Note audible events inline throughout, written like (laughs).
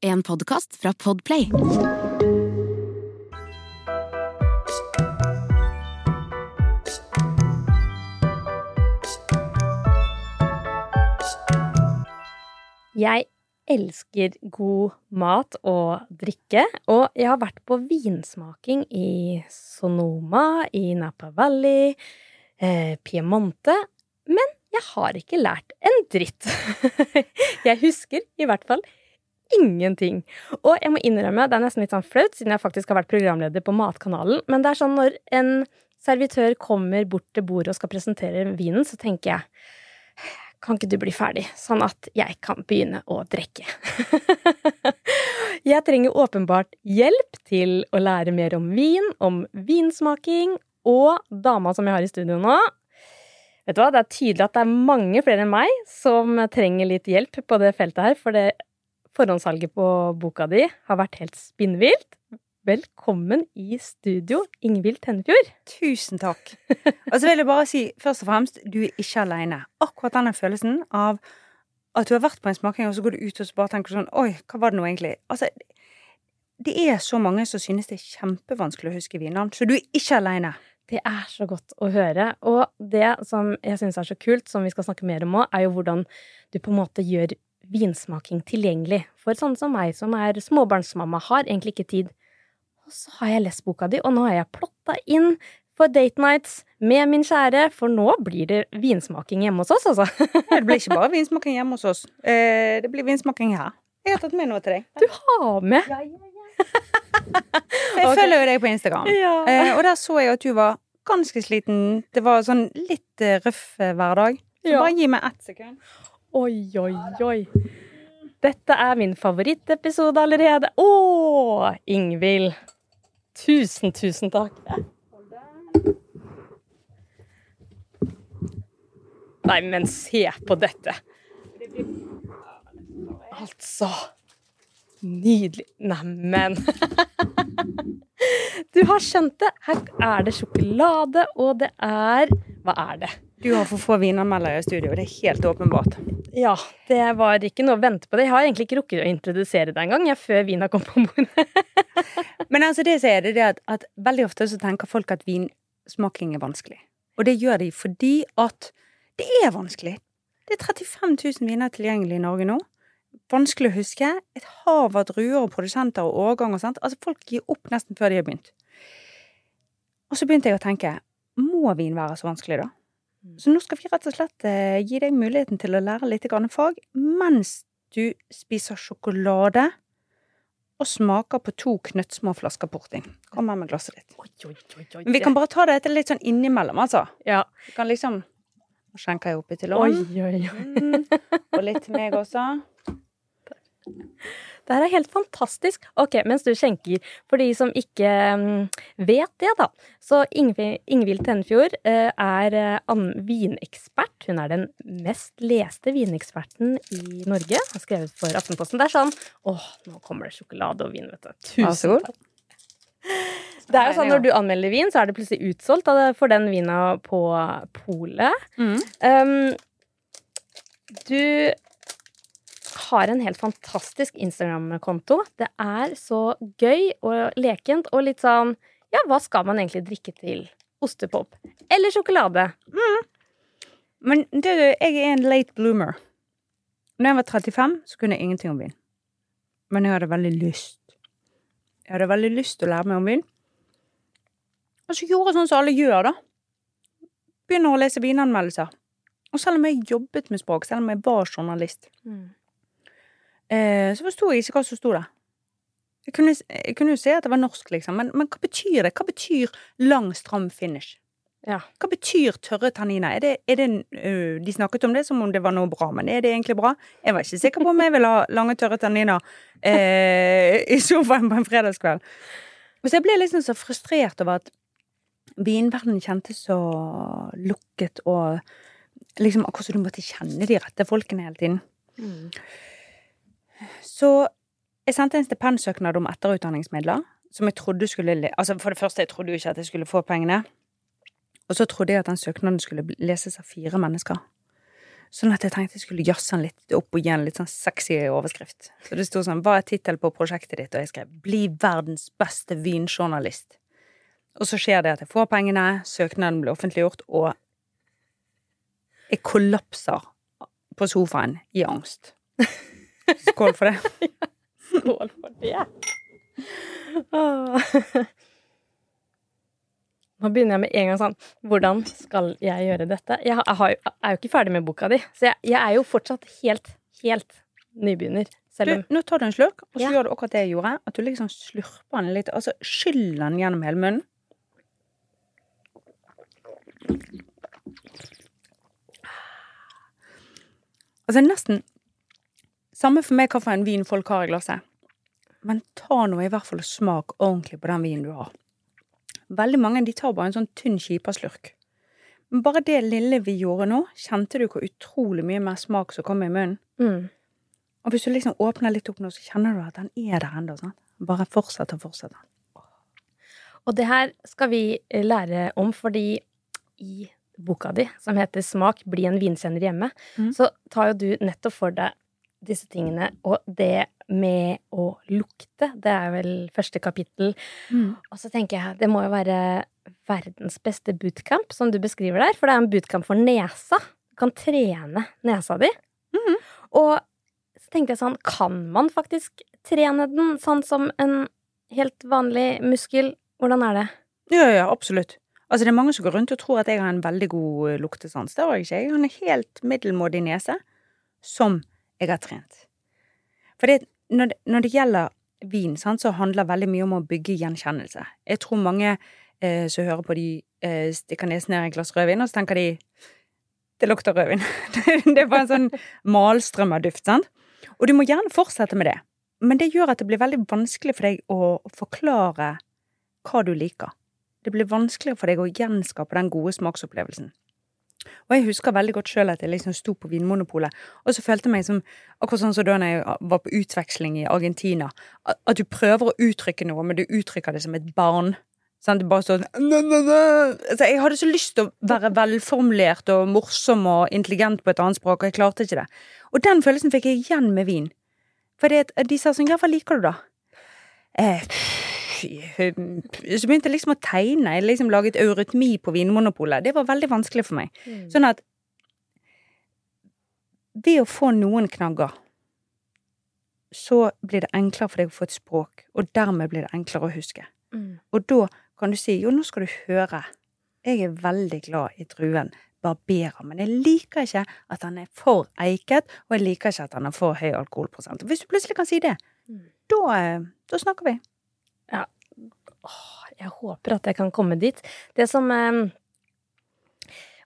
En podkast fra Podplay. Jeg elsker god mat og drikke, og jeg har vært på vinsmaking i Sonoma, i Napa Valley, eh, Piemonte, men jeg har ikke lært en dritt. (laughs) jeg husker i hvert fall ingenting. Og jeg må innrømme, det er nesten litt sånn flaut, siden jeg faktisk har vært programleder på Matkanalen, men det er sånn når en servitør kommer bort til bordet og skal presentere vinen, så tenker jeg kan ikke du bli ferdig, sånn at jeg kan begynne å drikke? (laughs) jeg trenger åpenbart hjelp til å lære mer om vin, om vinsmaking, og dama som jeg har i studio nå Vet du hva, Det er tydelig at det er mange flere enn meg som trenger litt hjelp på det feltet her, for det forhåndssalget på boka di har vært helt spinnvilt. Velkommen i studio, Ingvild Tennefjord. Tusen takk. Og så vil jeg bare si, først og fremst, du er ikke aleine. Akkurat denne følelsen av at du har vært på en smaking, og så går du ut og så bare tenker sånn Oi, hva var det nå egentlig? Altså, det er så mange som synes det er kjempevanskelig å huske vinnavn, så du er ikke aleine. Det er så godt å høre. Og det som jeg syns er så kult, som vi skal snakke mer om òg, er jo hvordan du på en måte gjør vinsmaking tilgjengelig for sånne som meg, som er småbarnsmamma, har egentlig ikke tid. Og så har jeg lest boka di, og nå har jeg plotta inn for date nights med min kjære, for nå blir det vinsmaking hjemme hos oss, altså. det blir ikke bare vinsmaking hjemme hos oss. Eh, det blir vinsmaking her. Jeg har tatt med noe til deg. Du har med? Ja, ja, ja. jeg okay. følger jo deg på Instagram, ja. eh, og der så jeg at du var ganske sliten. Det var sånn litt eh, røff hverdag. Så ja. bare gi meg ett sekund. Oi, oi, oi. Dette er min favorittepisode allerede. Å, Ingvild! Tusen, tusen takk. Nei, men se på dette. Altså Nydelig. Neimen (laughs) Du har skjønt det. Her er det sjokolade, og det er Hva er det? Du har for få vinanmeldere i studio, det er helt åpenbart. Ja, det var ikke noe å vente på. det. Jeg har egentlig ikke rukket å introdusere deg engang, før vina kom på bordet. (laughs) Men altså det som er det, det at, at, veldig ofte så tenker folk at vinsmaking er vanskelig. Og det gjør de fordi at det er vanskelig. Det er 35 000 viner tilgjengelig i Norge nå. Vanskelig å huske. Et hav av druer og produsenter og årganger. sånt. Altså folk gir opp nesten før de har begynt. Og så begynte jeg å tenke må vin være så vanskelig, da? Så nå skal vi rett og slett eh, gi deg muligheten til å lære litt fag mens du spiser sjokolade og smaker på to knøttsmå flasker portvin. Kom her med glasset ditt. Oi, oi, oi, Men vi kan bare ta dette litt sånn innimellom, altså. Ja. Vi kan liksom Nå skjenker jeg oppi til ovnen. Mm. Og litt til meg også. (laughs) Det her er helt fantastisk. Ok, mens du skjenker, for de som ikke um, vet det, da. Så Ingvild Tennefjord uh, er uh, vinekspert. Hun er den mest leste vineksperten i Norge. Har skrevet for Aftenposten. Det er sånn Åh, nå kommer det sjokolade og vin, vet du. Tusen takk. Det er jo sånn Når du anmelder vin, så er det plutselig utsolgt for den vina på polet. Mm. Um, du har en helt fantastisk Instagram-konto. Det er så gøy og lekent og litt sånn Ja, hva skal man egentlig drikke til? Ostepop. Eller sjokolade. Mm. Men du, jeg er en late bloomer. Når jeg var 35, så kunne jeg ingenting om vin. Men jeg hadde veldig lyst. Jeg hadde veldig lyst til å lære meg om vin. Og så gjorde jeg sånn som alle gjør, da. Begynner å lese vinanmeldelser. Og selv om jeg jobbet med språk, selv om jeg var journalist, mm eh, så forsto jeg ikke hva som sto der. Jeg kunne, jeg kunne, jo se at det var norsk, liksom, men, men, hva betyr det? Hva betyr lang, stram finish? Ja. Hva betyr tørre tanniner? Er det, er det, uh, de snakket om det som om det var noe bra, men er det egentlig bra? Jeg var ikke sikker på om jeg ville ha lange, tørre tanniner eh, i sofaen på en fredagskveld. Så jeg ble liksom så frustrert over at vinverdenen kjentes så lukket og liksom akkurat som du måtte kjenne de rette folkene hele tiden. Mm. Så jeg sendte en stipendsøknad om etterutdanningsmidler, som jeg trodde skulle Altså, for det første, jeg trodde jo ikke at jeg skulle få pengene. Og så trodde jeg at den søknaden skulle leses av fire mennesker. Sånn at jeg tenkte jeg skulle jazze den litt opp og gi en litt sånn sexy overskrift. Så det sto sånn Hva er tittelen på prosjektet ditt? Og jeg skrev Bli verdens beste vinjournalist. Og så skjer det at jeg får pengene, søknaden blir offentliggjort, og jeg kollapser på sofaen i angst. (laughs) Skål for det. (laughs) Skål for det. Åh. Nå begynner jeg med en gang sånn Hvordan skal jeg gjøre dette? Jeg, har, jeg, er jo ikke ferdig med boka di, så jeg, jeg er jo fortsatt helt, helt nybegynner. Du, om nå tar du en slurk, og så Ja. gjør du akkurat det jeg gjorde. At du liksom slurper den litt. Altså skyller den gjennom hele munnen. Altså nesten Samme for meg hvilken vin folk har i glasset. Men ta nå i hvert fall smak ordentlig på den vinen du har. Veldig mange de tar bare en sånn tynn skipaslurk. Men bare det lille vi gjorde nå, kjente du hvor utrolig mye mer smak som kom i munnen? mm. Og hvis du liksom åpner litt opp nå, så kjenner du at den er der ennå. Bare fortsett og fortsett. Og det her skal vi lære om, fordi i boka di, som heter Smak, bli en vinkjenner hjemme, mm. så tar jo du nettopp for deg disse tingene, og det med å lukte, det er vel første kapittel. Og så tenker jeg, det må jo være verdens beste bootcamp, som du beskriver der, for det er en bootcamp for nesa. Du kan trene nesa di. Mm. Og så tenkte jeg sånn, kan man faktisk trene den sånn som en helt vanlig muskel? Hvordan er det? Ja, ja, absolutt. Altså, det er mange som går rundt og tror at jeg har en veldig god luktesans. Det har jeg ikke. Jeg har en helt middelmådig nese som jeg har trent. For det, når, det, når det gjelder vin, sant, så handler veldig mye om å bygge gjenkjennelse. Jeg tror mange eh, som hører på, de eh, stikker nesen ned i et glass rødvin, og så tenker de det lukter rødvin. (laughs) det er bare en sånn malstrøm av duft, sant? Og du må gjerne fortsette med det. Men det gjør at det blir veldig vanskelig for deg å forklare hva du liker. Det blir vanskeligere for deg å gjenskape den gode smaksopplevelsen. Og jeg husker veldig godt sjøl at jeg liksom sto på Vinmonopolet, og så følte jeg meg som akkurat sånn som da jeg var på utveksling i Argentina. At, du prøver å uttrykke noe, men du uttrykker det som et barn. Sånn, Det bare står altså, Jeg hadde så lyst til å være velformulert og morsom og intelligent på et annet språk, og jeg klarte ikke det. Og den følelsen fikk jeg igjen med vin. For de sa sånn Ja, hva liker du, da? Eh, så begynte jeg liksom å tegne. Jeg liksom laget eurytmi på Vinmonopolet. Det var veldig vanskelig for meg. Sånn at ved å få noen knagger, så blir det enklere for deg å få et språk, og dermed blir det enklere å huske. Mm. Og da kan du si jo, nå skal du høre. Jeg er veldig glad i druen barberer, men jeg liker ikke at han er for eiket, og jeg liker ikke at han har for høy alkoholprosent. Hvis du plutselig kan si det, Mm. da, eh, da snakker vi. Åh, jeg håper at jeg kan komme dit. Det som eh,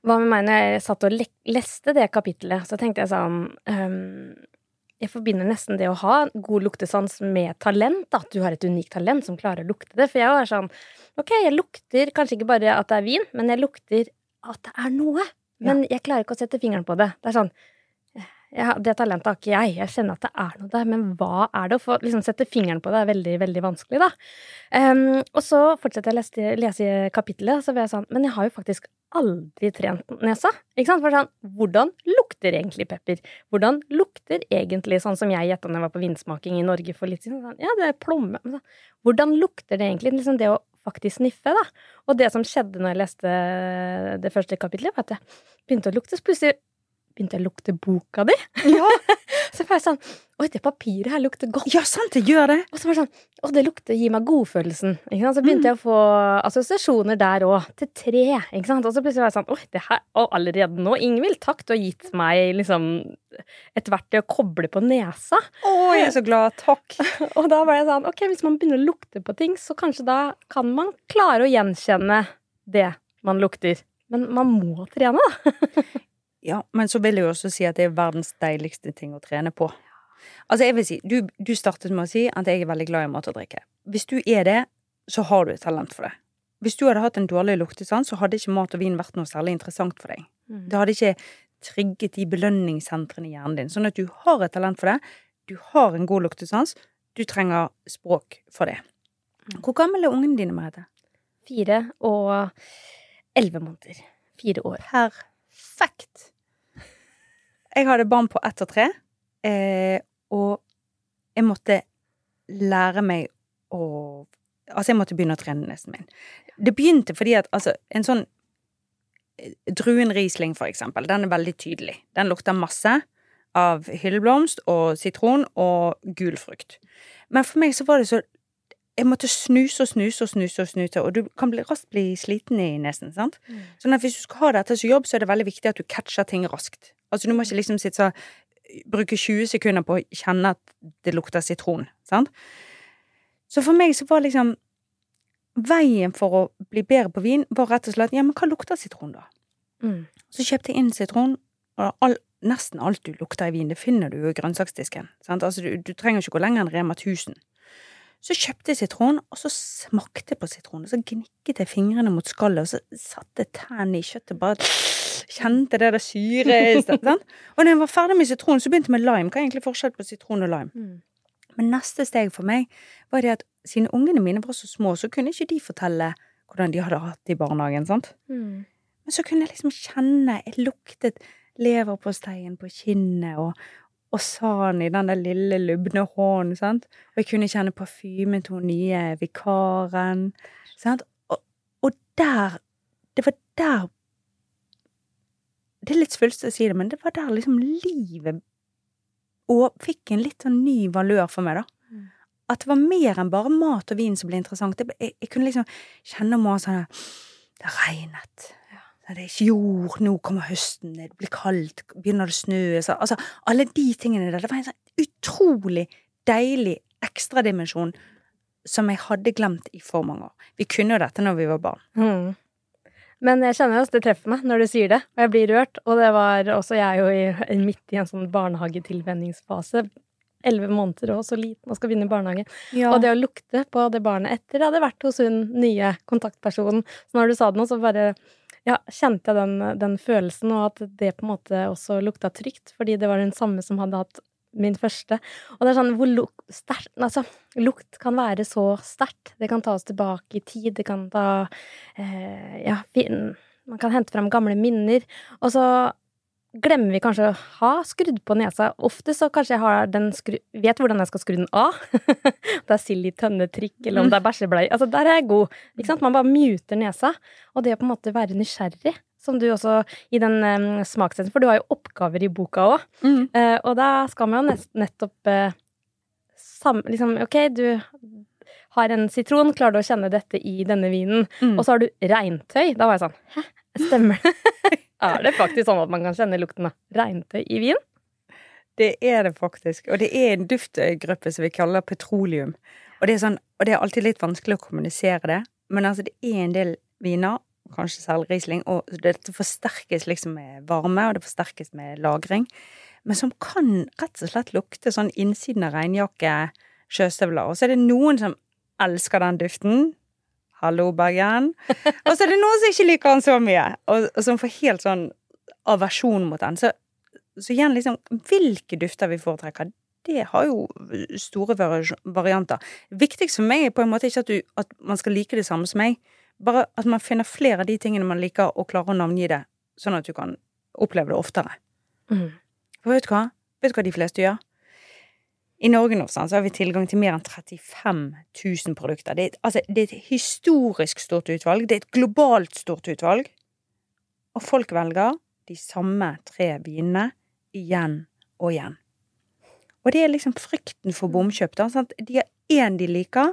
var med meg når jeg satt og le leste det kapittelet, så tenkte jeg sånn um, Jeg forbinder nesten det å ha god luktesans med talent. At du har et unikt talent som klarer å lukte det. For jeg var sånn Ok, jeg lukter kanskje ikke bare at det er vin, men jeg lukter at det er noe. Men jeg klarer ikke å sette fingeren på det. Det er sånn ja, Det talentet har ikke jeg. Jeg kjenner at det er noe der, men hva er det? Å få liksom, sette fingeren på det er veldig, veldig vanskelig, da. Um, og så fortsetter jeg å lese, lese kapittelet, så blir jeg sånn Men jeg har jo faktisk aldri trent nesa. Ikke sant? For sånn, hvordan lukter egentlig pepper? Hvordan lukter egentlig sånn som jeg gjetta når jeg var på vinsmaking i Norge for litt siden? Sånn, ja, det er plomme. Sånn, hvordan lukter det egentlig? Liksom det å faktisk sniffe, da. Og det som skjedde når jeg leste det første kapitlet, var at jeg begynte å lukte, så plutselig begynte jeg å lukte boka di. Ja, (laughs) Så var jeg sånn Oi, det papiret her lukter godt. ja sant, det gjør det. Og så var det sånn Å, det lukter Gi meg godfølelsen. Ikke sant? Så begynte jeg å få assosiasjoner der òg, til tre. Ikke sant? Og så plutselig var jeg sånn Oi, det her Og allerede nå, Ingvild, takk, du har gitt meg liksom et verktøy å koble på nesa. Å, jeg er så glad. Takk. (laughs) Og da var jeg sånn Ok, hvis man begynner å lukte på ting, så kanskje da kan man klare å gjenkjenne det man lukter. Men man må trene, da. (laughs) Ja, men så vil jeg jo også si at det er verdens deiligste ting å trene på. Altså, jeg vil si, du, du startet med å si at jeg er veldig glad i mat og drikke. Hvis du er det, så har du et talent for det. Hvis du hadde hatt en dårlig luktesans, så hadde ikke mat og vin vært noe særlig interessant for deg. Det hadde ikke trigget de belønningssentrene i hjernen din. Sånn at du har et talent for det, du har en god luktesans, du trenger språk for det. Hvor gammel er ungene dine, Merete? Fire og elleve måneder. Fire år. Perfekt. Jeg hadde barn på ett og tre, eh, og jeg måtte lære meg å Altså, jeg måtte begynne å trene nesen min. Det begynte fordi at altså, en sånn eh, Druen Riesling, for eksempel, den er veldig tydelig. Den lukter masse av hylleblomst og sitron og gul frukt. Men for meg så var det så Jeg måtte snuse og snuse og snuse og snuse, og du kan bli, raskt bli sliten i nesen, sant? Mm. Sånn at hvis du skal ha dette som jobb, så er det veldig viktig at du catcher ting raskt. Altså, du må ikke liksom sitte så Bruke 20 sekunder på å kjenne at det lukter sitron, sant? Så for meg så var liksom Veien for å bli bedre på vin var rett og slett Ja, men hva lukter sitron, da? Mm. Så kjøpte jeg inn sitron, og all, nesten alt du lukter i vin, det finner du jo i grønnsaksdisken. Sant? Altså, du, du trenger ikke gå lenger enn Rema 1000. Så kjøpte jeg sitron, og så smakte jeg på sitronen. så gnikket jeg fingrene mot skallet, og så satte tennene i kjøttet, bare kjente det der syret (laughs) sant? Og når jeg var ferdig med sitron, så begynte jeg med lime. Hva er egentlig forskjellen på sitron og lime? Mm. Men neste steg for meg var det at siden ungene mine var så små, så kunne ikke de fortelle hvordan de hadde hatt det i barnehagen, sant? Mm. Men så kunne jeg liksom kjenne Jeg luktet leverposteien på kinnet og, og sa han i den der lille, lubne hånden, sant? Og jeg kunne kjenne parfymen til hun nye vikaren, sant? Og, og der Det var der Det er litt svulstig å si det, men det var der liksom livet og fikk en litt sånn ny valør for meg, da. Mm. At det var mer enn bare mat og vin som ble interessant. Jeg, jeg kunne liksom kjenne om sånn Det regnet. Det er ikke jord, nå kommer høsten, det blir kaldt, begynner det å snø Altså, alle de tingene der. Det var en sånn utrolig deilig ekstradimensjon som jeg hadde glemt i for mange år. Vi kunne jo dette når vi var barn. Mm. Men jeg kjenner også det treffer meg når du sier det, og jeg blir rørt. Og det var også jeg jo i, midt i en sånn barnehagetilvenningsfase. Elleve måneder og så liten og skal begynne i barnehage. Og det å lukte på det barnet etter det hadde vært hos hun nye kontaktpersonen. Så når du sa det nå, så bare ja, kjente jeg den, den følelsen, og at det på en måte også lukta trygt, fordi det var den samme som hadde hatt min første. Og det er sånn hvor luk, stert, Altså, lukt kan være så sterkt. Det kan ta oss tilbake i tid, det kan ta eh, Ja, fin, man kan hente fram gamle minner. Og så glemmer vi kanskje å ha skrudd på nesa. Ofte så kanskje jeg har den skru... Vet hvordan jeg skal skru den av. (laughs) det er sild i tønnetrykk, eller om det er bæsjebleie. Altså, der er jeg god. Man bare muter nesa. Og det å på en måte være nysgjerrig, som du også i den um, smakstesten For du har jo oppgaver i boka òg. Mm. Uh, og da skal man jo nest, nettopp uh, sam, liksom, Ok, du har en sitron, klarer du å kjenne dette i denne vinen? Mm. Og så har du regntøy. Da var jeg sånn Hæ, stemmer det? (laughs) er det faktisk sånn at man kan kjenne lukten av regntøy i vin? Det er det faktisk. Og det er en duftgruppe som vi kaller petroleum. Og det er, sånn, og det er alltid litt vanskelig å kommunisere det, men altså det er en del viner, kanskje særlig Riesling, og dette forsterkes liksom med varme, og det forsterkes med lagring, men som kan rett og slett lukte sånn innsiden av regnjakke, sjøstøvler. Og så er det noen som elsker den duften. Hallo, Bergen. (laughs) Og så er det noen som ikke liker han så mye, og, og som får helt sånn aversjon mot den. Så, så igjen, liksom, hvilke dufter vi foretrekker, det har jo store varianter. Viktigst for meg er på en måte ikke at, du, at man skal like det samme som meg, bare at man finner flere av de tingene man liker, og klarer å navngi det, sånn at du kan oppleve det oftere. Mm. For vet du hva? Vet du hva de fleste gjør? I Norge nå så har vi tilgang til mer enn 35 000 produkter. Det er, altså, det er et historisk stort utvalg. Det er et globalt stort utvalg. Og folk velger de samme tre vinene igjen og igjen. Og det er liksom frykten for bomkjøp. Da, sant? De har én de liker,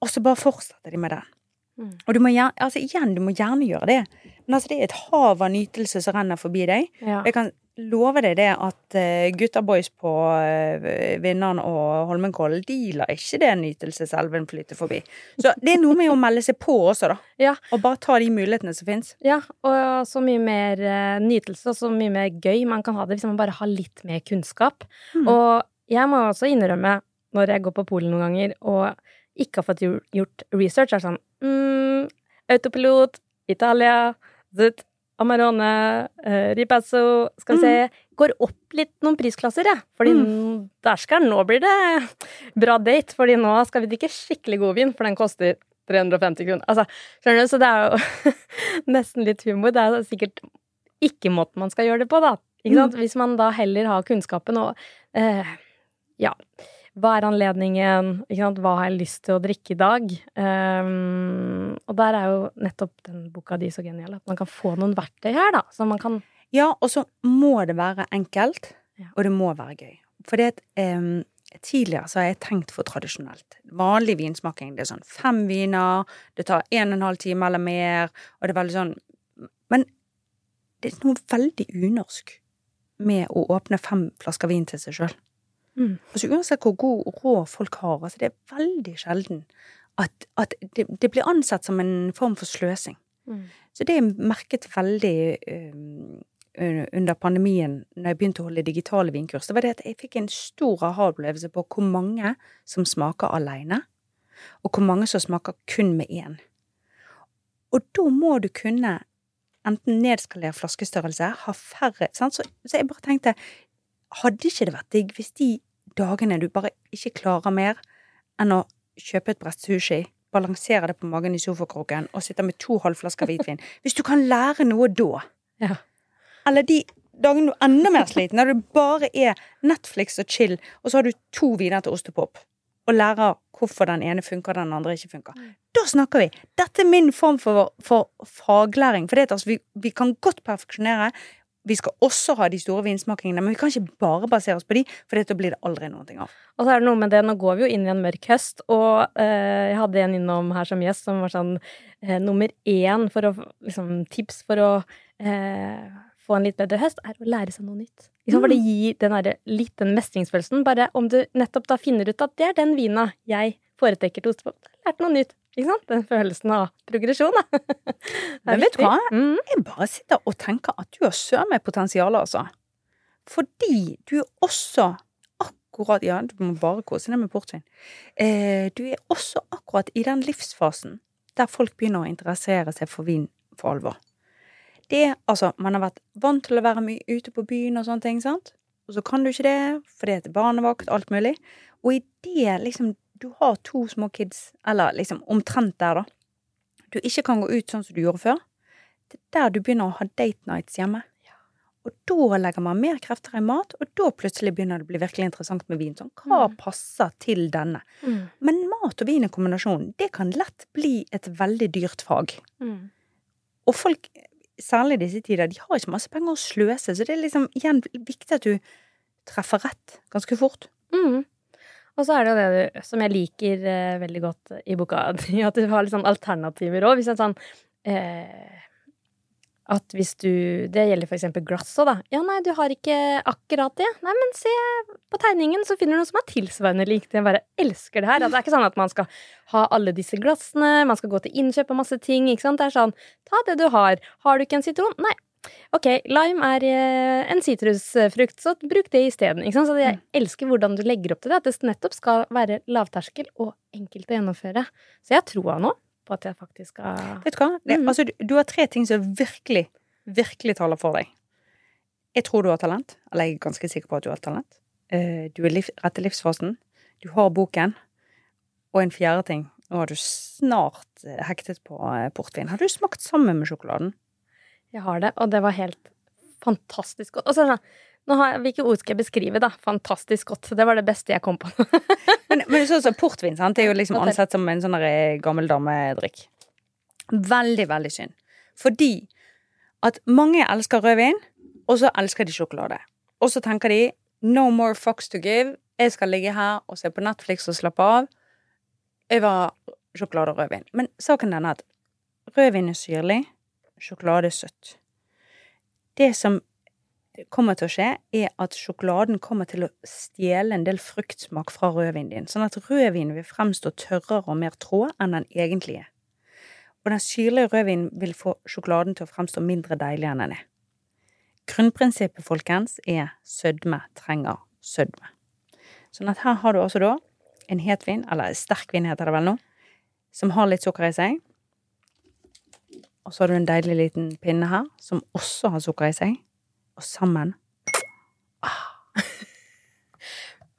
og så bare fortsetter de med den. Mm. Og du må gjerne, altså igjen, du må gjerne gjøre det. Men altså, det er et hav av nytelse som renner forbi deg. Ja. Jeg kan love deg det at uh, gutta boys på uh, Vinneren og Holmenkollen, de lar ikke det nytelseselven flyte forbi. Så det er noe med å melde seg på også, da. (laughs) Ja. Og bare ta de mulighetene som fins. Ja, og så mye mer eh, nytelse og så mye mer gøy man kan ha det hvis man bare har litt mer kunnskap. Mm. Og jeg må også innrømme, når jeg går på Polen noen ganger og ikke har fått gjort- gjort research, er sånn mm, Autopilot, Italia, Zut, Amarone, uh, Ripasso Skal vi se Går opp litt noen prisklasser, jeg. Fordi Mm. dæsken, nå blir det bra date. Fordi nå skal vi drikke skikkelig god vin, for den koster 350 kroner. Altså, skjønner du? Så det er jo (laughs) nesten litt humor. Det er sikkert ikke måten man skal gjøre det på, da. Ikke sant? Hvis man da heller har kunnskapen og eh, Ja. Hva er anledningen? Hva har jeg lyst til å drikke i dag? Um, og der er jo nettopp den boka di så genial, at man kan få noen verktøy her, da. Så man kan Ja, og så må det være enkelt, Ja. og det må være gøy. For det at em, tidligere så har jeg tenkt for tradisjonelt. Vanlig vinsmaking, det er sånn fem viner, det tar en og en halv time eller mer, og det er veldig sånn Men det er noe veldig unorsk med å åpne fem flasker vin til seg sjøl. Mm. Altså uansett hvor god råd folk har, altså det er veldig sjelden at, at det, det blir ansett som en form for sløsing. mm. Så det er merket veldig um, under pandemien, når jeg begynte å holde digitale vinkurs, det var det at jeg fikk en stor aha-opplevelse på hvor mange som smaker alene, og hvor mange som smaker kun med én. Og da må du kunne enten nedskalere flaskestørrelse, ha færre sant? Så, så jeg bare tenkte, hadde ikke det vært digg hvis de dagene du bare ikke klarer mer enn å kjøpe et brett sushi, balansere det på magen i sofakroken og sitte med to halvflasker hvitvin (laughs) Hvis du kan lære noe da, Ja. eller de dagene du er enda mer sliten, når du bare er Netflix og chill, og så har du to viner til ostepop, og lærer hvorfor den ene funker, den andre ikke funker. Da snakker vi! Dette er min form for, for faglæring. For det at, altså, vi, vi kan godt perfeksjonere. Vi skal også ha de store vinsmakingene, men vi kan ikke bare basere oss på de, for dette blir det aldri noe av. Og så er det noe med det, nå går vi jo inn i en mørk høst, og eh, jeg hadde en innom her som gjest som var sånn eh, nummer én for å liksom tips for å eh, få en litt bedre høst, er å lære seg noe nytt. Liksom, For det gir den der, litt den mestringsfølelsen. Bare om du nettopp da finner ut at det er den vina jeg foretrekker til ostepop, lært noe nytt. Ikke sant? Den følelsen av progresjon, da. (laughs) Men vet du hva? Mm. Jeg bare sitter og tenker at du har søren meg potensial, altså. Fordi du er også akkurat Ja, du må bare kose deg med portvin. Eh, du er også akkurat i den livsfasen der folk begynner å interessere seg for vin for alvor. Det altså Man har vært vant til å være mye ute på byen og sånne ting, sant? Og så kan du ikke det fordi det er barnevakt, alt mulig. Og i det liksom Du har to små kids, eller liksom omtrent der, da. Du ikke kan gå ut sånn som du gjorde før. Det er der du begynner å ha date nights hjemme. Og da legger man mer krefter i mat, og da plutselig begynner det å bli virkelig interessant med vin. Sånn, hva Mm. passer til denne? Mm. Men mat og vin i kombinasjon, det kan lett bli et veldig dyrt fag. Mm. Og folk, særlig i disse tider, de har ikke masse penger å sløse, så det er liksom igjen viktig at du treffer rett ganske fort. Mm. Og så er det jo det som jeg liker eh, veldig godt i boka (laughs) at du har litt sånn alternativer òg. Hvis er sånn eh, At hvis du Det gjelder for eksempel glass òg, da. Ja, nei, du har ikke akkurat det. Nei, men se på tegningen, så finner du noe som er tilsvarende likt. Jeg bare elsker det her. At det er ikke sånn at man skal ha alle disse glassene, man skal gå til innkjøp av masse ting, ikke sant. Det er sånn, ta det du har. Har du ikke en sitron? Nei. Ok, lime er eh, en sitrusfrukt, så bruk det isteden. Så jeg elsker hvordan du legger opp til det, at det nettopp skal være lavterskel og enkelt å gjennomføre. Så jeg har troa nå på at jeg faktisk skal Vet du hva? Det, Mhm. altså, du, du har tre ting som virkelig, virkelig taler for deg. Jeg tror du har talent, eller jeg er ganske sikker på at du har talent. Eh, Du er liv, rett i livsfasen. Du har boken. Og en fjerde ting. Nå har du snart eh, hektet på eh, portvin. Har du smakt sammen med sjokoladen? Jeg har det, og det var helt fantastisk godt. Og så er det sånn, nå har jeg, Hvilke ord skal jeg beskrive, da? Fantastisk godt. Det var det beste jeg kom på. (laughs) Men, men sånn som portvin, sant? det er jo liksom ansett som en sånn eh, gammel damedrikk. Veldig, veldig synd. Fordi at mange elsker rødvin, og så elsker de sjokolade. Og så tenker de no more fucks to give. Jeg skal ligge her og se på Netflix og slappe av. Jeg var sjokolade og rødvin. Men saken er at rødvin er syrlig, sjokolade er søtt. Det som kommer til å skje, er at sjokoladen kommer til å stjele en del fruktsmak fra rødvinen din, sånn at rødvinen vil fremstå tørrere og mer trå enn den egentlig er. Og den syrlige rødvinen vil få sjokoladen til å fremstå mindre deilig enn den er. Grunnprinsippet, folkens, er sødme trenger sødme. Sånn at her har du altså da en hetvin, eller sterk vin heter det vel nå, som har litt sukker i seg. Og så har du en deilig liten pinne her, som også har sukker i seg. Og sammen (laughs)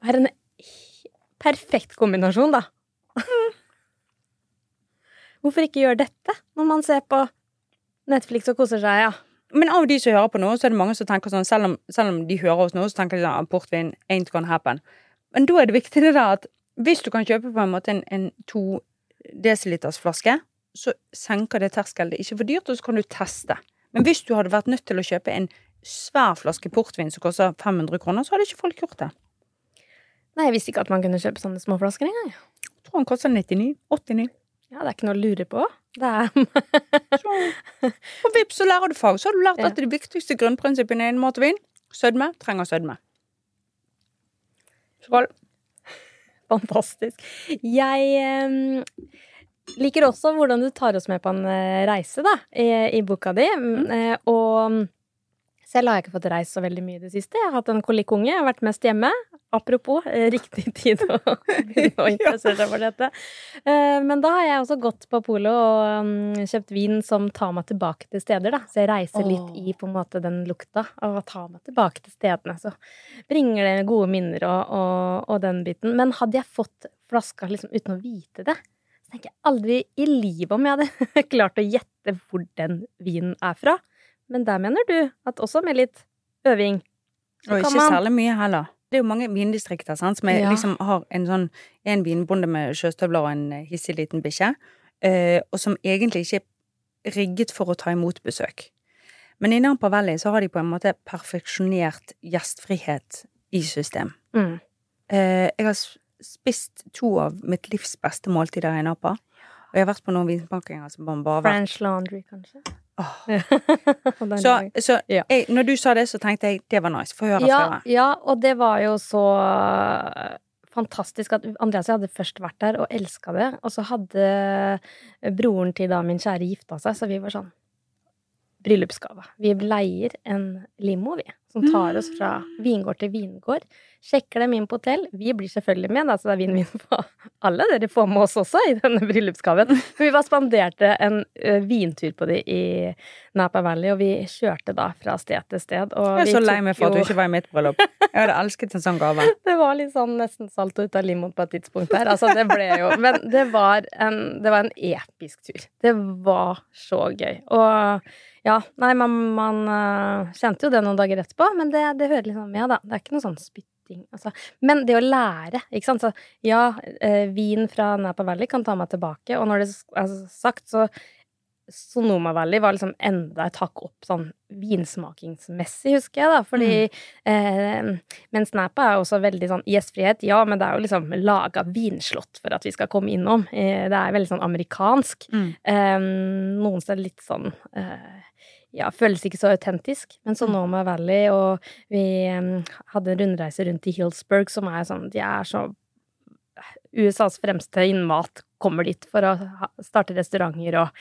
Det er en perfekt kombinasjon, da. (laughs) Hvorfor ikke gjøre dette når man ser på Netflix og koser seg, ja? Men av de som hører på nå, så er det mange som tenker sånn, selv om, selv om de hører oss nå, så tenker de sånn portvin ain't gonna happen. Men da er det viktig det der at hvis du kan kjøpe på en måte en, en to desiliters flaske, så senker det terskelen. Det er ikke for dyrt, og så kan du teste. Men hvis du hadde vært nødt til å kjøpe en svær flaske portvin som koster 500 kroner, så hadde ikke folk gjort det. Nei, jeg visste ikke at man kunne kjøpe sånne små flasker engang. Jeg tror den koster 99. 89. Ja, det er ikke noe å lure på. Det Så, og vips, så lærer du fag. Så har du lært Ja. at de viktigste grunnprinsippene innen mat og vin Sødme trenger sødme. Skål. fantastisk. Jeg um, liker også hvordan du tar oss med på en eh, reise, da, i, i boka di. Mm. Eh, og selv har jeg ikke fått reist så veldig mye i det siste. Jeg har hatt en kolikkunge, jeg har vært mest hjemme. Apropos eh, riktig tid å (laughs) begynne å interessere seg for dette. Eh, men da har jeg også gått på polet og mm, kjøpt vin som tar meg tilbake til steder, da. Så jeg reiser litt i på en måte den lukta av å ta meg tilbake til stedene. Så bringer det gode minner og, og, og den biten. Men hadde jeg fått flaska liksom uten å vite det, så tenker jeg aldri i livet om jeg hadde (laughs) klart å gjette hvor den vinen er fra. Men der mener du at også med litt øving Og ikke man særlig mye heller. Det er jo mange vindistrikter sant, som er, Ja. liksom har en sånn en vinbonde med sjøstøvler og en eh, hissig liten bikkje, eh, og som egentlig ikke er rigget for å ta imot besøk. Men i Nampa Valley så har de på en måte perfeksjonert gjestfrihet i system. mm. Eh, jeg har spist to av mitt livs beste måltider i Napa. Og jeg har vært på noen vinsmakinger som bare vært French laundry, kanskje? (laughs) Den Så, så Ja. jeg, når du sa det, så tenkte jeg det var nice. Få høre ja, ja, og det var jo så øh, fantastisk at Andreas og jeg hadde først vært der og elska det, og så hadde broren til da min kjære gifta seg, så vi var sånn Bryllupsgave. Vi leier en limo, vi, som tar oss fra vingård til vingård. Sjekker dem inn på hotell. Vi blir selvfølgelig med, da, så det er vinn-vinn for alle. Dere får med oss også i denne bryllupsgaven. Vi bare spanderte en ø, vintur på de i Napa Valley, og vi kjørte da fra sted til sted. Jeg er så lei meg for at du ikke var i mitt bryllup. Jeg hadde elsket en sånn gave. (laughs) det var litt sånn nesten salto ut av limoen på et tidspunkt der. Altså, det ble jo Men det var en, det var en episk tur. Det var så gøy. Og ja, nei, man, man øh, kjente jo det noen dager etterpå, men det, det hører liksom med, da. Det er ikke noe sånn spytting. Altså. Men det å lære, ikke sant. Så ja, eh, vin fra Napa Valley kan ta meg tilbake, og når det er sagt, så Sonoma Valley var liksom enda et hakk opp sånn vinsmakingsmessig, husker jeg, da. Fordi eh, mens Napa er også veldig sånn gjestfrihet, ja, men det er jo liksom laga vinslott for at vi skal komme innom. Eh, det er veldig sånn amerikansk. Mm. Eh, noen steder litt sånn eh, ja, føles ikke så autentisk. Men Sonoma Valley, og vi um, hadde en rundreise rundt i Hillsburg, som er sånn De er så USAs fremste innen mat kommer dit for å ha, starte restauranter og,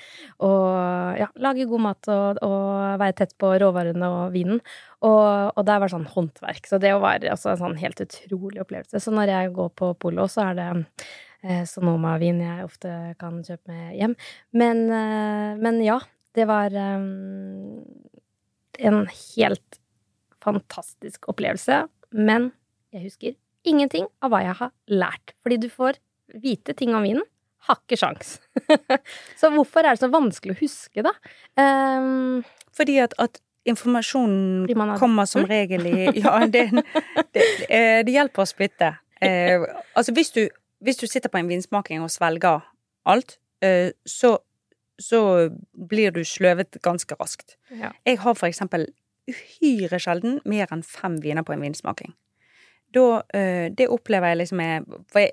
og ja, lage god mat og, og være tett på råvarene og vinen. Og, og der var sånn håndverk. Så det var også en sånn helt utrolig opplevelse. Så når jeg går på Polo, så er det eh, Sonoma-vin jeg ofte kan kjøpe med hjem. Men, eh, men ja, det var um, en helt fantastisk opplevelse. Men jeg husker ingenting av hva jeg har lært. Fordi du får vite ting om vinen. Har ikke sjans. (laughs) så hvorfor er det så vanskelig å huske, da? Um, Fordi at, at informasjonen har- kommer som (laughs) regel i (laughs) Ja, det, det, eh, det hjelper å spytte. Eh, altså, hvis du, hvis du sitter på en vinsmaking og svelger alt, eh, så, så blir du sløvet ganske raskt. ja. Jeg har for eksempel uhyre sjelden mer enn fem viner på en vinsmaking. Da, eh, det opplever jeg liksom er for, jeg,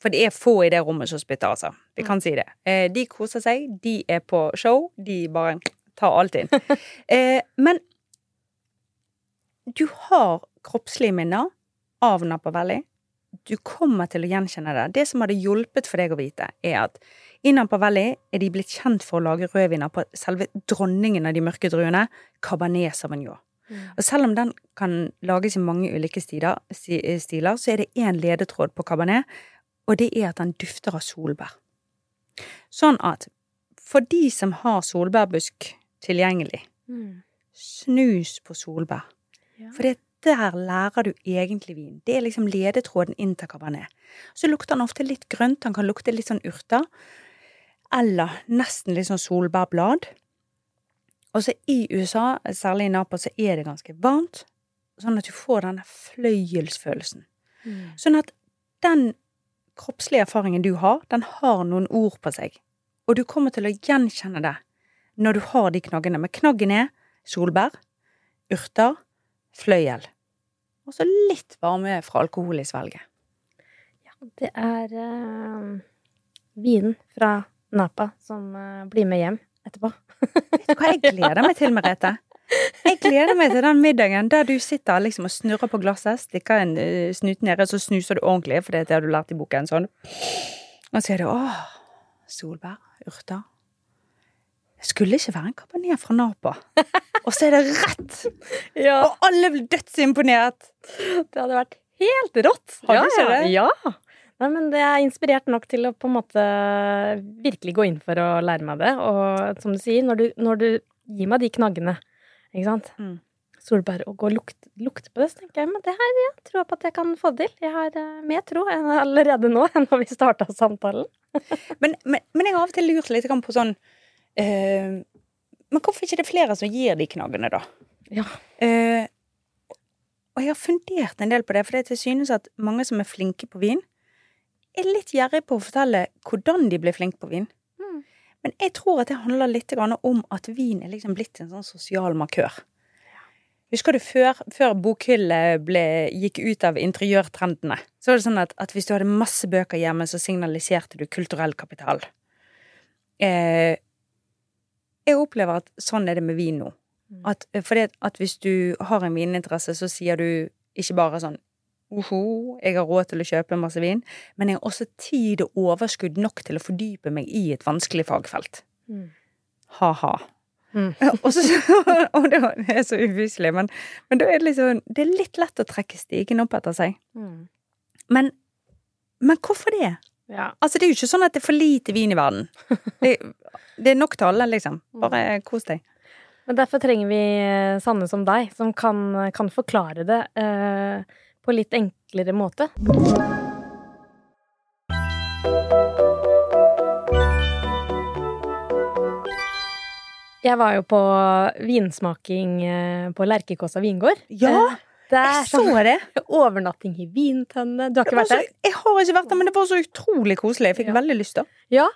for det er få i det rommet som spytter, altså. Vi kan si det. Eh, de koser seg, de er på show, de bare tar alt inn. (laughs) Eh, men du har kroppslige minner av Napa Valley. Du kommer til å gjenkjenne det. Det som hadde hjulpet for deg å vite, er at i Napa Valley er de blitt kjent for å lage rødviner på selve dronningen av de mørke druene, Cabernet Sauvignon. Og selv om den kan lages i mange ulike stiler, stiler så er det én ledetråd på Cabernet, og det er at den dufter av solbær. Sånn at for de som har solbærbusk tilgjengelig, Mm. snus på solbær. Ja. For det, der lærer du egentlig vin. Det er liksom ledetråden inn til Cabernet. Så lukter den ofte litt grønt, han kan lukte litt sånn urter. Eller nesten litt sånn solbærblad. Og så i USA, særlig i Napa, så er det ganske varmt. Sånn at du får denne fløyelsfølelsen. Sånn at den kroppslige erfaringen du har, den har noen ord på seg. Og du kommer til å gjenkjenne det når du har de knaggene. Men knaggen er solbær, urter, fløyel. Og så litt varme fra alkohol i svelget. Ja, det er uh, vinen fra Napa som uh, blir med hjem etterpå. Vet du hva jeg gleder meg til, Merete? Jeg gleder meg til den middagen der du sitter liksom og snurrer på glasset, stikker en uh, snut ned, så snuser du ordentlig, for det har du lært i boken. sånn. Og så er det åh, solbær, urter. Det skulle ikke være en kabanet fra Napa. (laughs) Og så er det rett! Ja, Og alle blir dødsimponert! det hadde vært helt rått. Har ja, du ikke det? Ja. Nei, men det er inspirert nok til å på en måte virkelig gå inn for å lære meg det. Og som du sier, når du, når du gir meg de knaggene, ikke sant Mm. Solbær og gå og lukte, lukte på det, så tenker jeg men det her ja, tror jeg på at jeg kan få det til. Jeg har eh, mer tro enn allerede nå (laughs) enn når vi starta samtalen. Men, men, men jeg har av og til lurt litt på sånn eh, Men hvorfor ikke det er flere som gir de knaggene, da? Ja. Uh, og jeg har fundert en del på det, for det til synes at mange som er flinke på vin, er litt gjerrige på å fortelle hvordan de ble flinke på vin. Mm. Men jeg tror at det handler litt om at vin er liksom blitt en sånn sosial markør. Husker du før, før bokhyllet ble, gikk ut av interiørtrendene? Så var det sånn at, at hvis du hadde masse bøker hjemme, så signaliserte du kulturell kapital. Eh, jeg opplever at sånn er det med vin nå. Mm. At, for det, at hvis du har en vininteresse, så sier du ikke bare sånn Oho, jeg har råd til å kjøpe masse vin, men jeg har også tid og overskudd nok til å fordype meg i et vanskelig fagfelt. Mm. Ha-ha. Mm. (laughs) og, så, (laughs) og det er så ufyselig, men, men da er det liksom Det er litt lett å trekke stigen opp etter seg. Mm. Men, men hvorfor det? Ja. Altså, det er jo ikke sånn at det er for lite vin i verden. Det, det er nok til alle, liksom. Bare kos deg. Men derfor trenger vi eh, sanne som deg, som kan, kan forklare det eh, på litt enklere måte. Jeg var jo på vinsmaking eh, på Lerkekåsa vingård. Ja, Eh, det er jeg så det. overnatting i vintønne. Du har ikke vært vært så, der? jeg har ikke vært der, men det var så utrolig koselig. Jeg fikk Ja. veldig lyst da. Ja,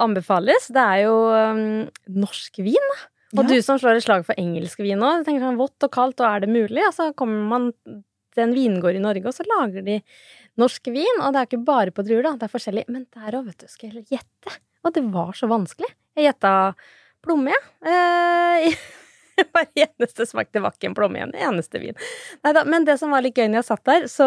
anbefales. Det er jo um, norsk vin. da. Og Ja. du som slår et slag for engelsk vin òg, tenker sånn vått og kaldt, og er det mulig? Og så kommer man til en vingård i Norge, og så lager de norsk vin. Og det er ikke bare på druer, da. Det er forskjellig. Men der òg, vet du, skal jeg gjette. Og det var så vanskelig. Jeg gjetta plomme, jeg. Eh, (laughs) Hver eneste smak. Det var ikke en plomme, igjen. eneste vin. Neida, men det som var litt gøy når jeg satt der, så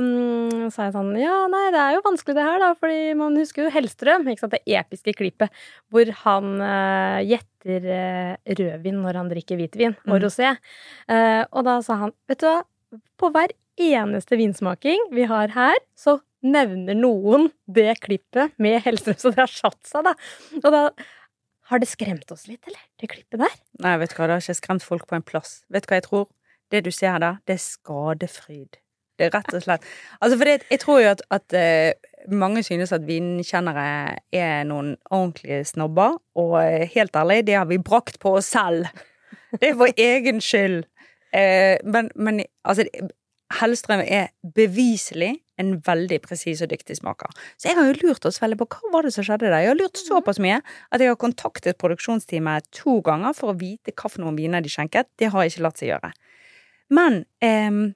um, sa jeg sånn Ja, nei, det er jo vanskelig det her, da, fordi man husker jo Hellstrøm, ikke sant, det episke klippet hvor han uh, gjetter uh, rødvin når han drikker hvitvin, og Mm. rosé. Uh, og da sa han, vet du hva, på hver eneste vinsmaking vi har her, så nevner noen det klippet med Hellstrøm, så det har satt seg, da. Og da har det skremt oss litt, eller? Det klippet der? Nei, vet du hva, det har ikke skremt folk på en plass. Vet du hva jeg tror? Det du ser der, det er skadefryd. Det er rett og slett (laughs) Altså, for det, jeg tror jo at, at eh, mange synes at vinkjennere er noen ordentlige snobber, og eh, helt ærlig, det har vi brakt på oss selv. Det er vår (laughs) egen skyld. Eh, men, men altså, Hellstrøm er beviselig en veldig presis og dyktig smaker. Så jeg har jo lurt oss veldig på hva var det som skjedde der. Jeg har lurt såpass mye at jeg har kontaktet produksjonsteamet to ganger for å vite hva for noen viner de skjenket. Det har ikke latt seg gjøre. Men eh,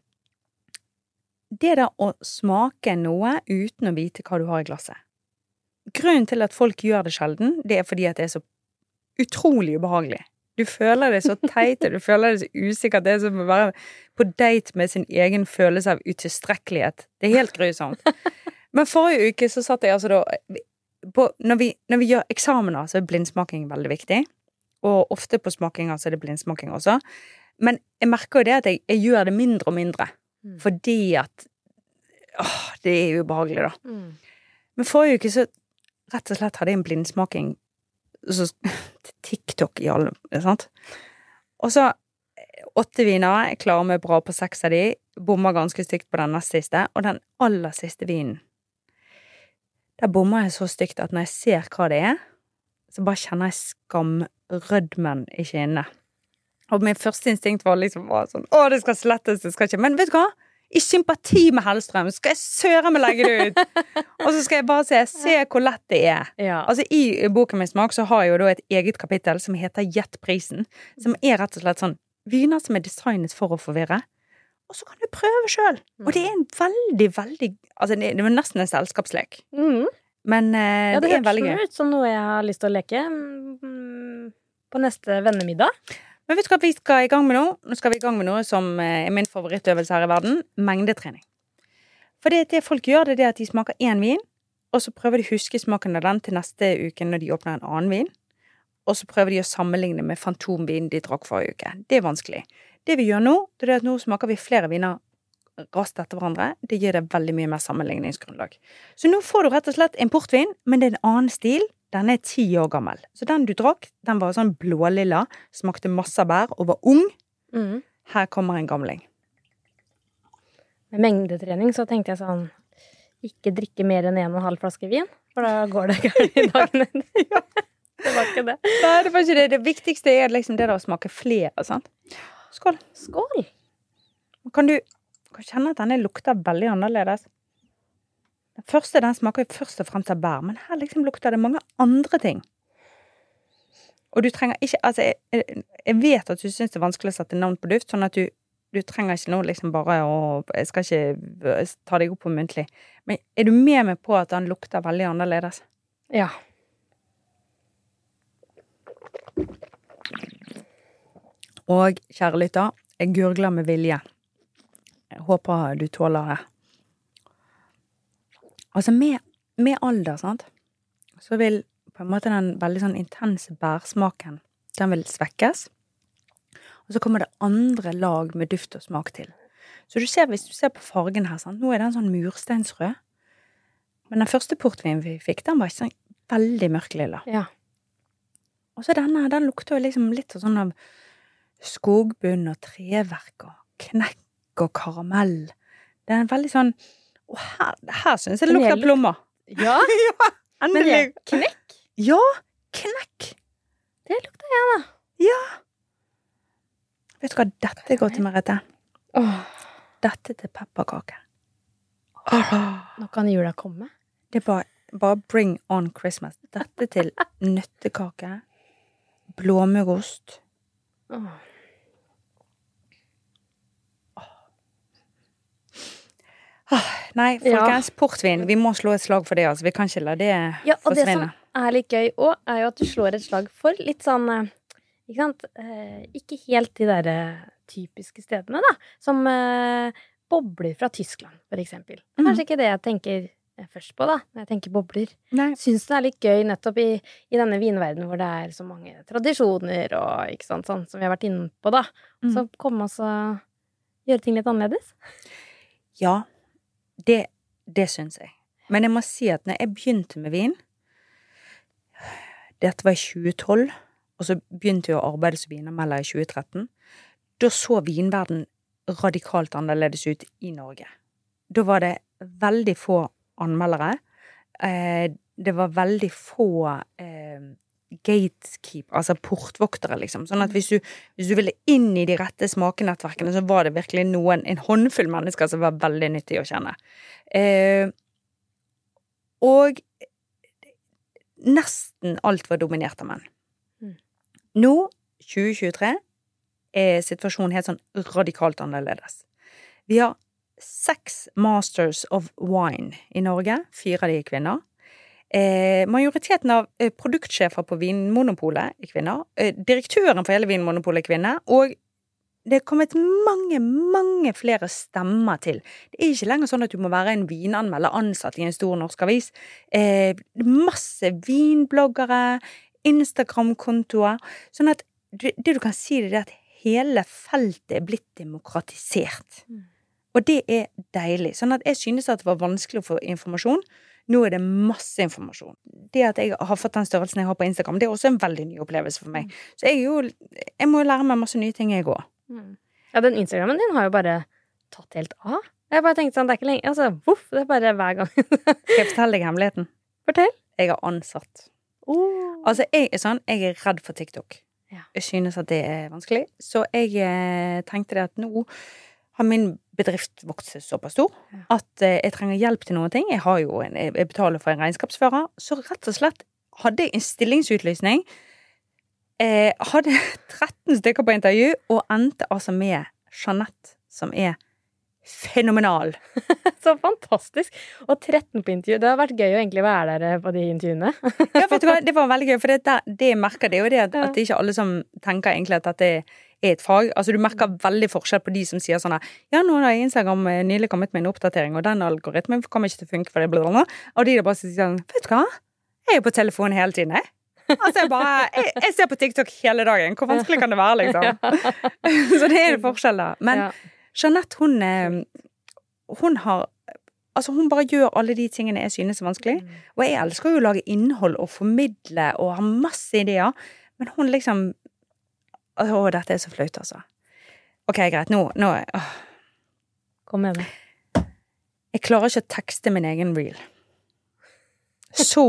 det der å smake noe uten å vite hva du har i glasset Grunnen til at folk gjør det sjelden, det er fordi at det er så utrolig ubehagelig. Du føler deg så teit, og du føler deg så usikker. Det er som å være på date med sin egen følelse av utilstrekkelighet. Det er helt grusomt. Men forrige uke så satt jeg altså da på, når, vi, når vi gjør eksamener, så er blindsmaking veldig viktig. Og ofte på smakinger så er det blindsmaking også. Men jeg merker jo det at jeg, jeg gjør det mindre og mindre. Mm. Fordi at Åh, det er ubehagelig, da. Men forrige uke så rett og slett hadde jeg en blindsmaking så, TikTok i alle sant? Og så åtte viner. Jeg klarer meg bra på seks av de. Bommer ganske stygt på den nest siste. Og den aller siste vinen Der bommer jeg så stygt at når jeg ser hva det er, så bare kjenner jeg skamrødmen i kinnene. Og min første instinkt var liksom bare sånn Å, det skal slettes, det skal ikke Men vet du hva? I sympati med Hellstrøm skal jeg søren meg legge det ut! (laughs) og så skal jeg bare se, se hvor lett det er. Ja. Altså I boken min Smak så har jeg jo da et eget kapittel som heter Gjett prisen. Som er rett og slett sånn viner som er designet for å forvirre. Og så kan du prøve sjøl. Og det er en veldig, veldig Altså det det er nesten en selskapslek. Mm. Men uh, Ja, det, det, er veldig gøy. hørtes ut som noe jeg har lyst til å leke mm, på neste vennemiddag. Men vet du hva vi skal i gang med nå? Nå skal vi i gang med noe som eh, er min favorittøvelse her i verden. Mengdetrening. For det, det folk gjør, det er at de smaker én vin, og så prøver de å huske smaken av den til neste uke når de åpner en annen vin. Og så prøver de å sammenligne med fantomvinen de drakk forrige uke. Det er vanskelig. Det vi gjør nå, det er at nå smaker vi flere viner raskt etter hverandre. Det gir deg veldig mye mer sammenligningsgrunnlag. Så nå får du rett og slett importvin, men det er en annen stil. Den er ti år gammel. Så den du drakk, den var sånn blålilla, smakte masse bær og var ung. Mm. Her kommer en gamling. Med mengdetrening så tenkte jeg sånn Ikke drikke mer enn en og en halv flaske vin, for da går det gærent i dagen (laughs) Ja, Det var ikke det. Nei, det var ikke det. Det viktigste er liksom det å smake flere, sant. Skål. Skål! Kan du kan kjenne at denne lukter veldig annerledes? Den første den smaker jo først og fremst av bær, men her liksom lukter det mange andre ting. Og du trenger ikke Altså, jeg, jeg- jeg vet at du syns det er vanskelig å sette navn på duft, sånn at du, du trenger ikke nå liksom bare å Jeg skal ikke øh, ta deg opp på muntlig, men er du med meg på at den lukter veldig annerledes? Ja. Og kjære lytter, jeg gurgler med vilje. Jeg håper du tåler det. Altså, med, med alder, sant, så vil på en måte den veldig sånn intense bærsmaken, den vil svekkes. Og så kommer det andre lag med duft og smak til. Så du ser, hvis du ser på fargen her, sant, nå er den sånn mursteinsrød. Men den første portvinen vi fikk, den var ikke sånn veldig mørklilla. ja. Og så denne, den lukter jo liksom litt sånn av skogbunn og treverk og knekk og karamell. Det er en veldig sånn Og her, her syns jeg det lukter luk- plommer. Ja, (laughs) ja, men endelig. det, knekk, Ja, knekk. det lukter jeg, da. Ja. Vet du hva dette går til, Merete? Oh. Dette til pepperkake. Oh. nå kan jula komme. Det er bare, bare bring on Christmas. Dette til (laughs) nøttekake, blåmuggost. Åh. Nei, folkens, portvin. Vi må slå et slag for det, altså. Vi kan ikke la det Ja, og det som er litt gøy òg, er jo at du slår et slag for litt sånn eh, Ikke sant? Eh, ikke helt de derre typiske stedene, da. Som eh, bobler fra Tyskland, for eksempel. Mhm. Kanskje ikke det jeg tenker eh, først på, da, når jeg tenker bobler. Nei. Syns det er litt gøy nettopp i, i denne vinverdenen hvor det er så mange tradisjoner og ikke sant, sånn som vi har vært inne på, da. Mm. Så komme oss og gjøre ting litt annerledes. Ja, det, det syns jeg. Men jeg må si at når jeg begynte med vin Dette var i 2012, og så begynte jeg å arbeide som vinanmelder i 2013. Da så vinverden radikalt annerledes ut i Norge. Da var det veldig få anmeldere. Eh, det var veldig få eh, gatekeep, altså portvoktere, liksom. Sånn at hvis du, hvis du ville inn i de rette smakenettverkene, så var det virkelig noen, en håndfull mennesker som var veldig nyttig å kjenne. Eh, og nesten alt var dominert av menn. Mm. Nå, 2023, er situasjonen helt sånn radikalt annerledes. Vi har seks Masters of Wine i Norge. Fire av de er kvinner. Eh, majoriteten av eh, produktsjefer på Vinmonopolet er kvinner. Eh, direktøren for hele Vinmonopolet er kvinne. Og det er kommet mange, mange flere stemmer til. Det er ikke lenger sånn at du må være en vinanmelder ansatt i en stor norsk avis. Eh, masse vinbloggere, Instagram-kontoer. Sånn at du, det du kan si, det er at hele feltet er blitt demokratisert. Mm. Og det er deilig. Sånn at jeg synes at det var vanskelig å få informasjon. Nå er det masse informasjon. Det at jeg har fått den størrelsen jeg har på Instagram, det er også en veldig ny opplevelse for meg. Så jeg, jo, jeg må jo lære meg masse nye ting, jeg òg. Ja, den Instagrammen din har jo bare tatt helt av. Jeg bare tenkte sånn, det er ikke lenge Altså, voff, det er bare hver gang. Skal jeg fortelle deg hemmeligheten? Fortell. Jeg er ansatt. Oh. Altså, jeg er sånn, jeg er redd for TikTok. Ja. Jeg synes at det er vanskelig. Så jeg eh, tenkte det at nå har min bedrift vokst såpass stor at eh, jeg trenger hjelp til noen ting. Jeg, har jo en, jeg betaler for en regnskapsfører. Så rett og slett hadde jeg en stillingsutlysning. Eh, hadde (laughs) 13 stykker på intervju, og endte altså med Jeanette, som er fenomenal. (laughs) Så fantastisk! Og 13 på intervju. Det har vært gøy å egentlig være der på de intervjuene. Ja, vet du hva, (laughs) det var veldig gøy, for det, det, jeg merker det er jo det at, Ja. at det ikke alle som tenker egentlig at dette er et fag. Altså Du merker veldig forskjell på de som sier sånn her, Ja, nå har Instagram eh, nylig kommet med en oppdatering, og den algoritmen kommer ikke til å funke for det, blir bla. Og de der bare sier sånn Vet du hva, jeg er jo på telefonen hele tiden, jeg. Altså, jeg bare jeg, jeg ser på TikTok hele dagen. Hvor vanskelig kan det være, liksom? (laughs) (laughs) Så det er en forskjell, da. Men. Jeanette, hun eh, Hun har Altså, hun bare gjør alle de tingene jeg synes er vanskelig. Mm. Og jeg elsker jo å lage innhold og formidle og ha masse ideer, men hun liksom Å, dette er så flaut, altså. OK, greit, nå, nå åh. Kom med det. Jeg klarer ikke å tekste min egen reel. Så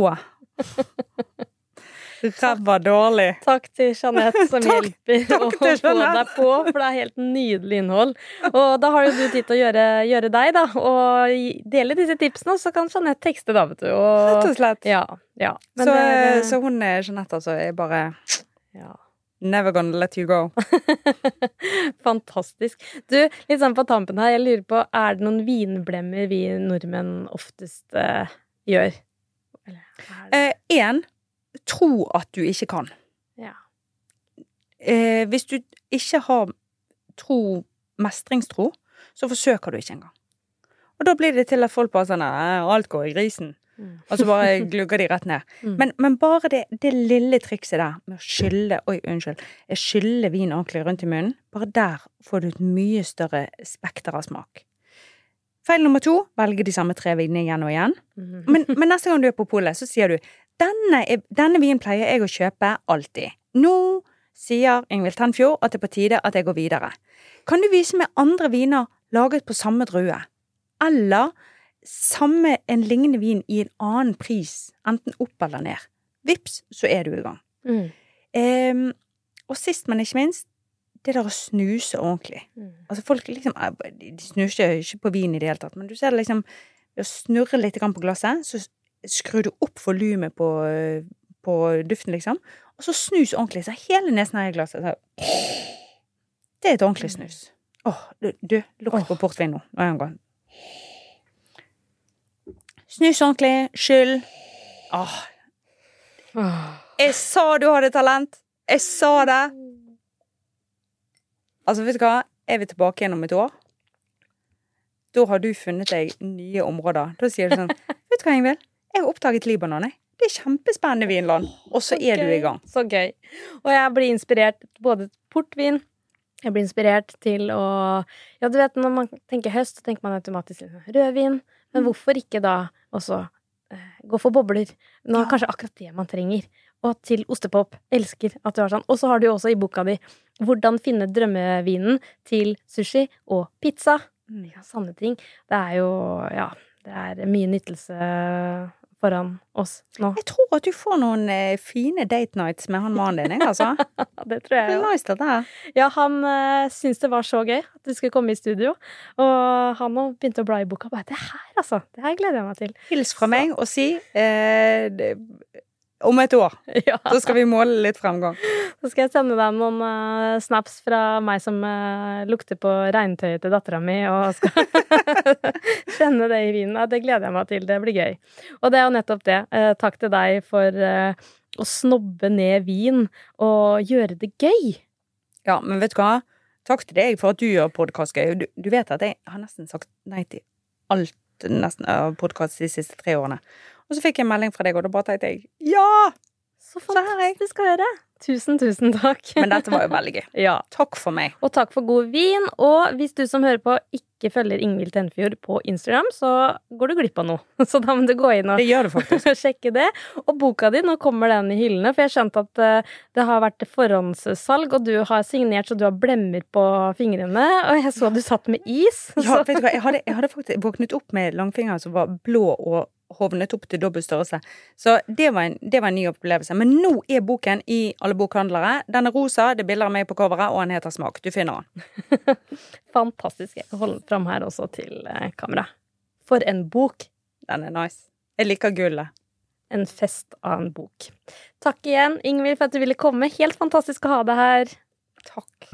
ræva dårlig. Takk til Jeanette som (laughs) Takk- hjelper takk å få deg på, for det er helt nydelig innhold. Og da har jo du tid til å gjøre, gjøre deg, da, og dele disse tipsene, så kan Jeanette tekste, da, vet du. Rett Og, slett. ja, ja. Men Så, det, det, så hun er Jeanette, altså, er bare ja. Never gonna let you go. (laughs) Fantastisk. Du, litt sånn på tampen her, jeg lurer på, er det noen vinblemmer vi nordmenn oftest eh, gjør? Én, eh, tro at du ikke kan. ja. Eh, hvis du ikke har tro, mestringstro, så forsøker du ikke engang. Og da blir det til at folk bare sånn «Nei, Alt går i grisen. Mm. Og så bare glugger de rett ned. Mm. Men, men bare det, det lille trikset der med å skylle Oi, unnskyld. Jeg skyller vin ordentlig rundt i munnen. Bare der får du et mye større spekter av smak. Feil nummer to velge de samme tre vinene igjen og igjen. Mhm. Men, men neste gang du er på polet, så sier du denne, denne vinen pleier jeg å kjøpe alltid. Nå sier Ingvild Tenfjord at det er på tide at jeg går videre. Kan du vise meg andre viner laget på samme drue? Eller samme en lignende vin i en annen pris, enten opp eller ned. Vips, så er du i gang. Mm. Ehm, og sist, men ikke minst, det der å snuse ordentlig. Mm. Altså folk liksom eh, De snuser ikke på vin i det hele tatt, men du ser det liksom Ved å snurre litt på glasset, så skrur du opp volumet på, eh, på duften, liksom. Og så snus ordentlig. Så hele nesen er i glasset. Så. Det er et ordentlig snus. Åh, du, du lukt på portvin nå. Nå er han gått. Snus ordentlig. Skyld. Åh, Åh. jeg sa du hadde talent! Jeg sa det! Altså, vet du hva? Er vi tilbake igjen om et år? Da har du funnet deg nye områder. Da sier du sånn (laughs) Vet du hva, Ingvild? Jeg har oppdaget Libanon, jeg. Det er kjempespennende vinland. Og så er du i gang. Så gøy. Og jeg blir inspirert både portvin Jeg blir inspirert til å Ja, du vet, når man tenker høst, så tenker man automatisk liksom rødvin. Men Mm. hvorfor ikke da også eh, gå for bobler? Nå er kanskje akkurat det man trenger. Og til ostepop. Elsker at du har sånn. Og så har du jo også i boka di hvordan finne drømmevinen til sushi og pizza. Ja, sanne ting. Det er jo Ja, det er mye nytelse foran oss nå. Jeg tror at du får noen eh, fine date nights med han mannen din, jeg, altså. (laughs) Det tror Det jeg er nice, dette her. Ja, han eh, syntes det var så gøy at du skulle komme i studio. Og han òg begynte å bla i boka. Bare, det her, altså. Det her gleder jeg meg til. Hils fra meg og si eh, det, om et år. (laughs) Ja. Da skal vi måle litt fremgang. Så skal jeg sende deg noen uh, snaps fra meg som uh, lukter på regntøyet til dattera mi, og skal (laughs) kjenne det i vinen. Ja, det gleder jeg meg til. Det blir gøy. Og det er jo nettopp det. Eh, takk til deg for eh, å snobbe ned vin og gjøre det gøy. Ja, men vet du hva? Takk til deg for at du gjør podkast gøy. Du, du vet at jeg har nesten sagt nei til alt nesten av podkast de siste tre årene. Og så fikk jeg en melding fra deg, og da bare tenkte jeg ja! Så fantastisk å høre. Tusen, tusen takk. Men dette var jo veldig gøy. Ja. Takk for meg. Og takk for god vin. Og hvis du som hører på ikke følger Ingvild Tenfjord på Instagram, så går du glipp av noe. (laughs) Så da må du gå inn og Det du (laughs) sjekke det. Og boka di, nå kommer den i hyllene, for jeg skjønte at eh, det har vært forhåndssalg, og du har signert så du har blemmer på fingrene, og jeg så du satt med is. Ja, (laughs) vet du hva? Jeg hadde, jeg hadde faktisk våknet opp med langfingeren som var blå og hovnet opp til dobbel størrelse. Så det var, en, det var en ny opplevelse. Men nå er boken i alle bokhandlere. Den er rosa, det er bilder av meg på coveret, og den heter Smak. Du finner den. (laughs) Fantastisk. Jeg kan holde den fram her også til eh, kamera. For en bok. Den er nice. Jeg liker gullet. En fest av en bok. Takk igjen, Ingvild, for at du ville komme. Helt fantastisk å ha deg her. Takk.